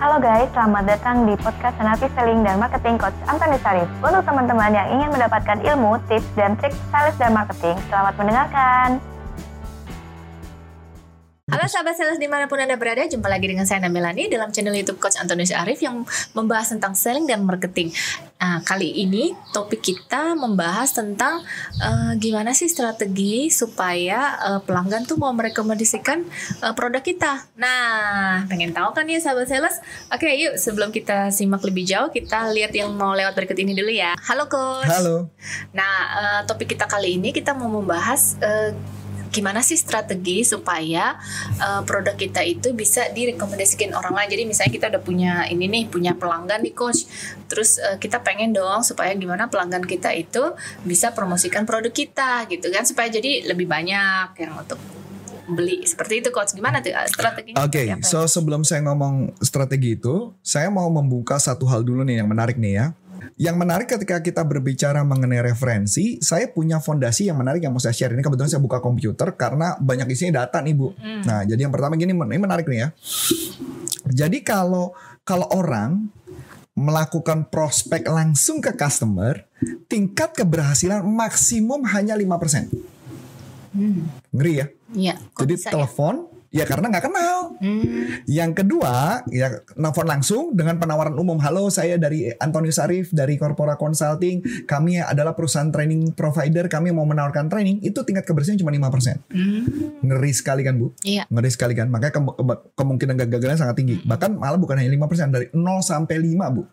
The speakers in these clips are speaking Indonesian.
Halo guys, selamat datang di podcast Senapi Selling dan Marketing Coach Antoni Sarif. Untuk teman-teman yang ingin mendapatkan ilmu, tips, dan trik sales dan marketing, selamat mendengarkan. Halo sahabat sales di mana pun Anda berada, jumpa lagi dengan saya Namelani dalam channel YouTube Coach Antonius Arif yang membahas tentang selling dan marketing. Nah, kali ini topik kita membahas tentang uh, gimana sih strategi supaya uh, pelanggan tuh mau merekomendasikan uh, produk kita. Nah, pengen tahu kan ya sahabat sales? Oke, yuk sebelum kita simak lebih jauh, kita lihat yang mau lewat berikut ini dulu ya. Halo Coach. Halo. Nah, uh, topik kita kali ini kita mau membahas uh, gimana sih strategi supaya uh, produk kita itu bisa direkomendasikan orang lain. Jadi misalnya kita udah punya ini nih, punya pelanggan nih coach. Terus uh, kita pengen dong supaya gimana pelanggan kita itu bisa promosikan produk kita gitu kan supaya jadi lebih banyak yang untuk beli seperti itu coach gimana tuh uh, strateginya? Oke, okay, so sebelum saya ngomong strategi itu, saya mau membuka satu hal dulu nih yang menarik nih ya. Yang menarik ketika kita berbicara mengenai referensi, saya punya fondasi yang menarik yang mau saya share. Ini kebetulan saya buka komputer karena banyak isinya data nih Bu. Hmm. Nah, jadi yang pertama gini, ini menarik nih ya. Jadi kalau kalau orang melakukan prospek langsung ke customer, tingkat keberhasilan maksimum hanya 5%. Hmm. Ngeri ya? Iya. Jadi ya? telepon, ya? Ya karena nggak kenal. Hmm. Yang kedua, ya nelfon langsung dengan penawaran umum. Halo, saya dari Antonius Arif dari Corpora Consulting. Kami adalah perusahaan training provider. Kami mau menawarkan training. Itu tingkat kebersihan cuma 5%. Hmm. Ngeri sekali kan, Bu? Iya. Ngeri sekali kan. Makanya ke ke kemungkinan gagalnya sangat tinggi. Hmm. Bahkan malah bukan hanya 5%, dari 0 sampai 5, Bu.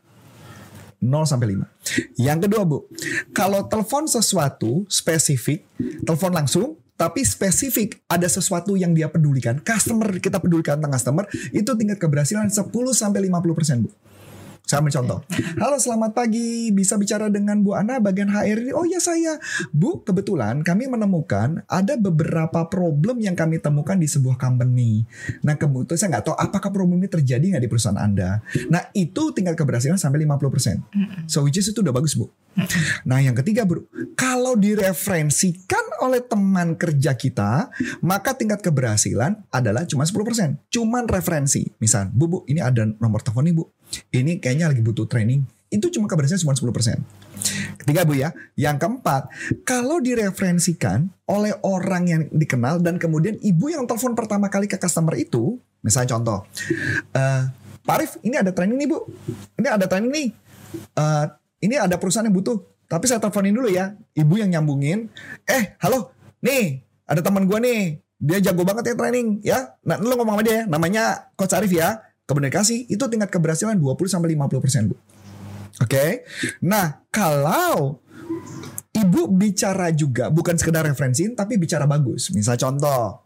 0 sampai 5. Yang kedua, Bu, kalau telepon sesuatu spesifik, telepon langsung, tapi spesifik ada sesuatu yang dia pedulikan, customer kita pedulikan tentang customer, itu tingkat keberhasilan 10 sampai 50% Bu. Saya ambil contoh. Halo selamat pagi, bisa bicara dengan Bu Ana bagian HR. Oh ya saya. Bu, kebetulan kami menemukan ada beberapa problem yang kami temukan di sebuah company. Nah kebetulan saya nggak tahu apakah problem ini terjadi nggak di perusahaan Anda. Nah itu tingkat keberhasilan sampai 50%. So which is itu udah bagus Bu. Nah yang ketiga bro, kalau direferensikan oleh teman kerja kita, maka tingkat keberhasilan adalah cuma 10%. Cuman referensi. Misal, Bu, Bu, ini ada nomor telepon nih Bu ini kayaknya lagi butuh training. Itu cuma kabarnya cuma 10%. Ketiga Bu ya. Yang keempat, kalau direferensikan oleh orang yang dikenal dan kemudian ibu yang telepon pertama kali ke customer itu, misalnya contoh, uh, Pak Arif ini ada training nih Bu. Ini ada training nih. Uh, ini ada perusahaan yang butuh. Tapi saya teleponin dulu ya. Ibu yang nyambungin. Eh halo, nih ada teman gue nih. Dia jago banget ya training ya. Nah lu ngomong sama dia ya. Namanya Coach Arif ya komunikasi itu tingkat keberhasilan 20 sampai 50 persen bu. Oke, okay? nah kalau ibu bicara juga bukan sekedar referensiin tapi bicara bagus. Misal contoh,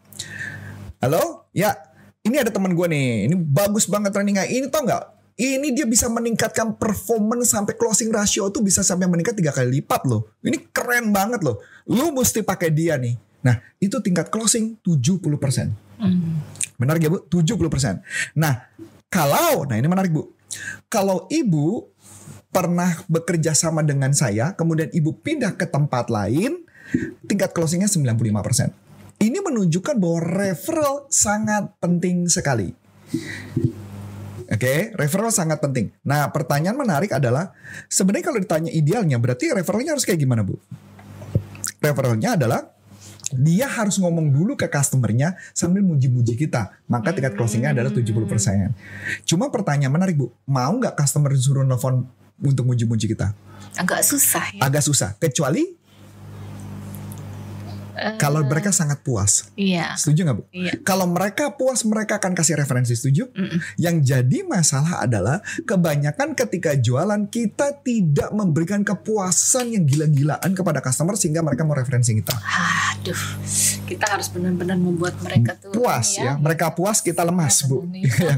halo, ya ini ada teman gue nih, ini bagus banget trainingnya. Ini tau nggak? Ini dia bisa meningkatkan performance sampai closing ratio tuh bisa sampai meningkat tiga kali lipat loh. Ini keren banget loh. Lu mesti pakai dia nih. Nah, itu tingkat closing 70%. Mm. Menarik ya Bu? 70%. Nah, kalau, nah ini menarik Bu. Kalau Ibu pernah bekerja sama dengan saya, kemudian Ibu pindah ke tempat lain, tingkat closingnya 95%. Ini menunjukkan bahwa referral sangat penting sekali. Oke, okay? referral sangat penting. Nah, pertanyaan menarik adalah sebenarnya kalau ditanya idealnya berarti referralnya harus kayak gimana, Bu? Referralnya adalah dia harus ngomong dulu ke customernya sambil muji-muji kita. Maka tingkat closingnya adalah 70%. Cuma pertanyaan menarik Bu, mau nggak customer suruh nelfon untuk muji-muji kita? Agak susah ya. Agak susah. Kecuali Uh, kalau mereka sangat puas, iya. setuju nggak bu? Iya. Kalau mereka puas, mereka akan kasih referensi, setuju? Mm -mm. Yang jadi masalah adalah kebanyakan ketika jualan kita tidak memberikan kepuasan yang gila-gilaan kepada customer sehingga mereka mau referensi kita. Aduh, kita harus benar-benar membuat mereka tuh puas ya. ya. Mereka puas, kita lemas bu. Iya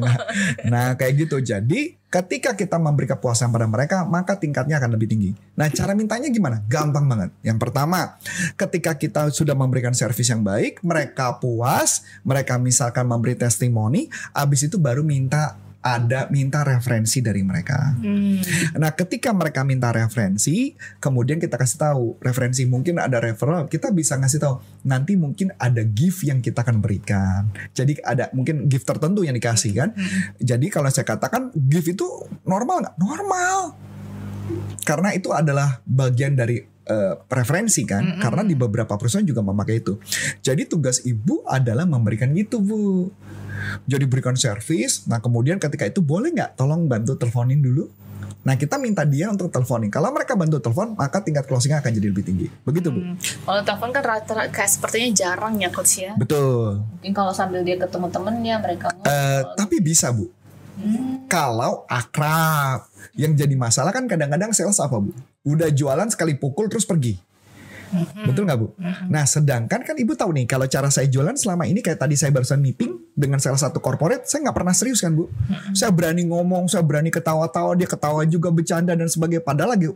nah kayak gitu. Jadi Ketika kita memberi kepuasan pada mereka, maka tingkatnya akan lebih tinggi. Nah, cara mintanya gimana? Gampang banget. Yang pertama, ketika kita sudah memberikan servis yang baik, mereka puas, mereka misalkan memberi testimoni, habis itu baru minta ada minta referensi dari mereka. Hmm. Nah, ketika mereka minta referensi, kemudian kita kasih tahu referensi mungkin ada referral, kita bisa ngasih tahu nanti mungkin ada gift yang kita akan berikan. Jadi ada mungkin gift tertentu yang dikasih kan. Jadi kalau saya katakan gift itu normal nggak? Normal. Karena itu adalah bagian dari eh, preferensi kan. Karena di beberapa perusahaan juga memakai itu. Jadi tugas ibu adalah memberikan itu bu. Jadi berikan servis. Nah kemudian ketika itu boleh nggak tolong bantu teleponin dulu. Nah kita minta dia untuk teleponin. Kalau mereka bantu telepon maka tingkat closingnya akan jadi lebih tinggi. Begitu bu. Hmm. Kalau telepon kan rata kayak sepertinya jarang ya coach ya. Betul. Mungkin kalau sambil dia ketemu temennya mereka ngobrol. tapi bisa bu. Hmm. Kalau akrab. Yang jadi masalah kan kadang-kadang sales apa bu? Udah jualan sekali pukul terus pergi. Betul nggak bu? Nah sedangkan kan ibu tahu nih kalau cara saya jualan selama ini kayak tadi saya barusan meeting dengan salah satu corporate saya nggak pernah serius kan bu. Saya berani ngomong, saya berani ketawa-tawa, dia ketawa juga bercanda dan sebagainya. Padahal lagi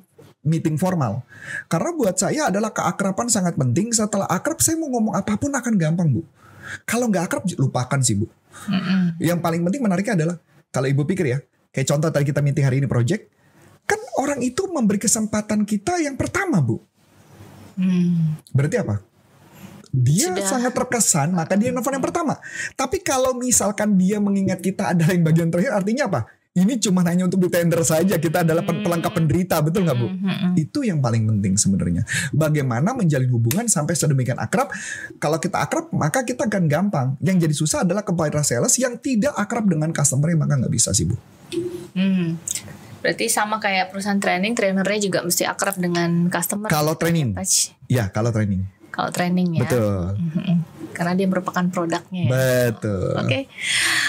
meeting formal. Karena buat saya adalah keakraban sangat penting. Setelah akrab saya mau ngomong apa pun akan gampang bu. Kalau nggak akrab lupakan sih bu. Mm-mm. Yang paling penting menariknya adalah kalau ibu pikir ya, kayak contoh tadi kita meeting hari ini project, kan orang itu memberi kesempatan kita yang pertama bu. Hmm. Berarti apa? Dia Sudah. sangat terkesan, maka dia nelfon yang pertama. Tapi kalau misalkan dia mengingat kita adalah yang bagian terakhir, artinya apa? Ini cuma hanya untuk di tender saja. Kita adalah pen- pelengkap penderita, betul nggak bu? Hmm. Itu yang paling penting sebenarnya. Bagaimana menjalin hubungan sampai sedemikian akrab. Kalau kita akrab, maka kita akan gampang. Yang jadi susah adalah kepada sales yang tidak akrab dengan customer maka nggak bisa sih bu. Hmm. Berarti sama kayak perusahaan training, trainernya juga mesti akrab dengan customer. Kalau training, ya kalau training, Kalau training ya. betul. Karena dia merupakan produknya ya. betul. Oke,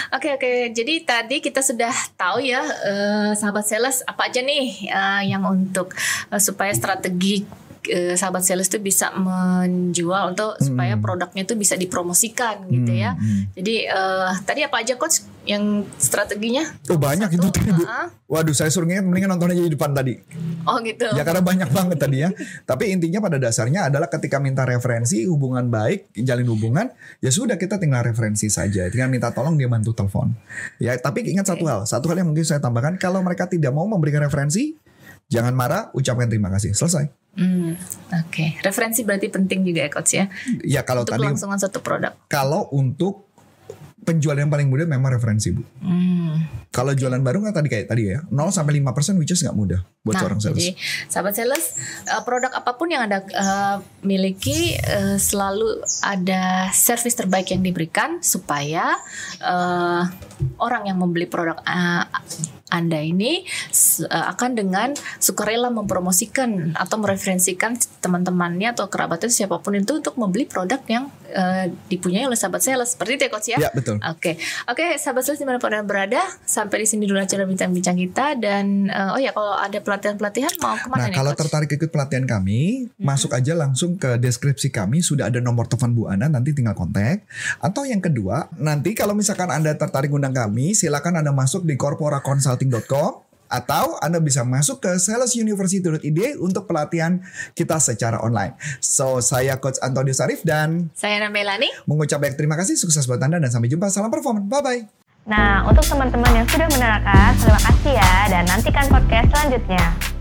oke, oke. Jadi tadi kita sudah tahu ya, eh, sahabat sales apa aja nih eh, yang untuk eh, supaya strategi eh, sahabat sales itu bisa menjual untuk supaya produknya itu bisa dipromosikan gitu ya. Hmm. Jadi eh, tadi apa aja coach yang strateginya? Oh banyak itu tadi bu. Ah. Waduh saya suruh nginget mendingan nonton aja di depan tadi. Oh gitu. Ya karena banyak banget tadi ya. Tapi intinya pada dasarnya adalah ketika minta referensi hubungan baik, jalin hubungan, ya sudah kita tinggal referensi saja. Tinggal minta tolong dia bantu telepon. Ya tapi ingat satu hal, satu hal yang mungkin saya tambahkan, kalau mereka tidak mau memberikan referensi, jangan marah, ucapkan terima kasih. Selesai. Hmm, Oke, referensi berarti penting juga ya coach ya Ya kalau untuk tadi, kelangsungan satu produk. kalau untuk penjualan yang paling mudah memang referensi bu. Hmm. Kalau jualan baru kan tadi kayak tadi ya, 0 sampai 5% which is nggak mudah buat Nah, seorang sales. jadi sahabat sales, eh, produk apa pun yang anda eh, miliki eh, selalu ada servis terbaik yang diberikan supaya eh, orang yang membeli produk eh, anda ini eh, akan dengan sukarela mempromosikan atau mereferensikan teman-temannya atau kerabatnya siapa pun itu untuk membeli produk yang eh, dipunyai oleh sahabat sales. Seperti itu ya coach ya. Ya betul. Oke, oke, sahabat sales di mana pun anda berada, sampai di sini dulu acara bincang-bincang kita dan eh, oh ya kalau ada pelatihan-pelatihan mau ke mana Nah, nih kalau coach? tertarik ikut pelatihan kami, masuk aja langsung ke deskripsi kami sudah ada nomor telepon Bu Ana nanti tinggal kontak. Atau yang kedua, nanti kalau misalkan Anda tertarik undang kami, silakan Anda masuk di atau Anda bisa masuk ke salesuniversity.id untuk pelatihan kita secara online. So, saya Coach Antonio Sarif dan Saya Namelani. mengucap banyak terima kasih, sukses buat Anda dan sampai jumpa. Salam performa. Bye-bye. Nah, untuk teman-teman yang sudah menerangkan, terima kasih ya dan nantikan podcast selanjutnya.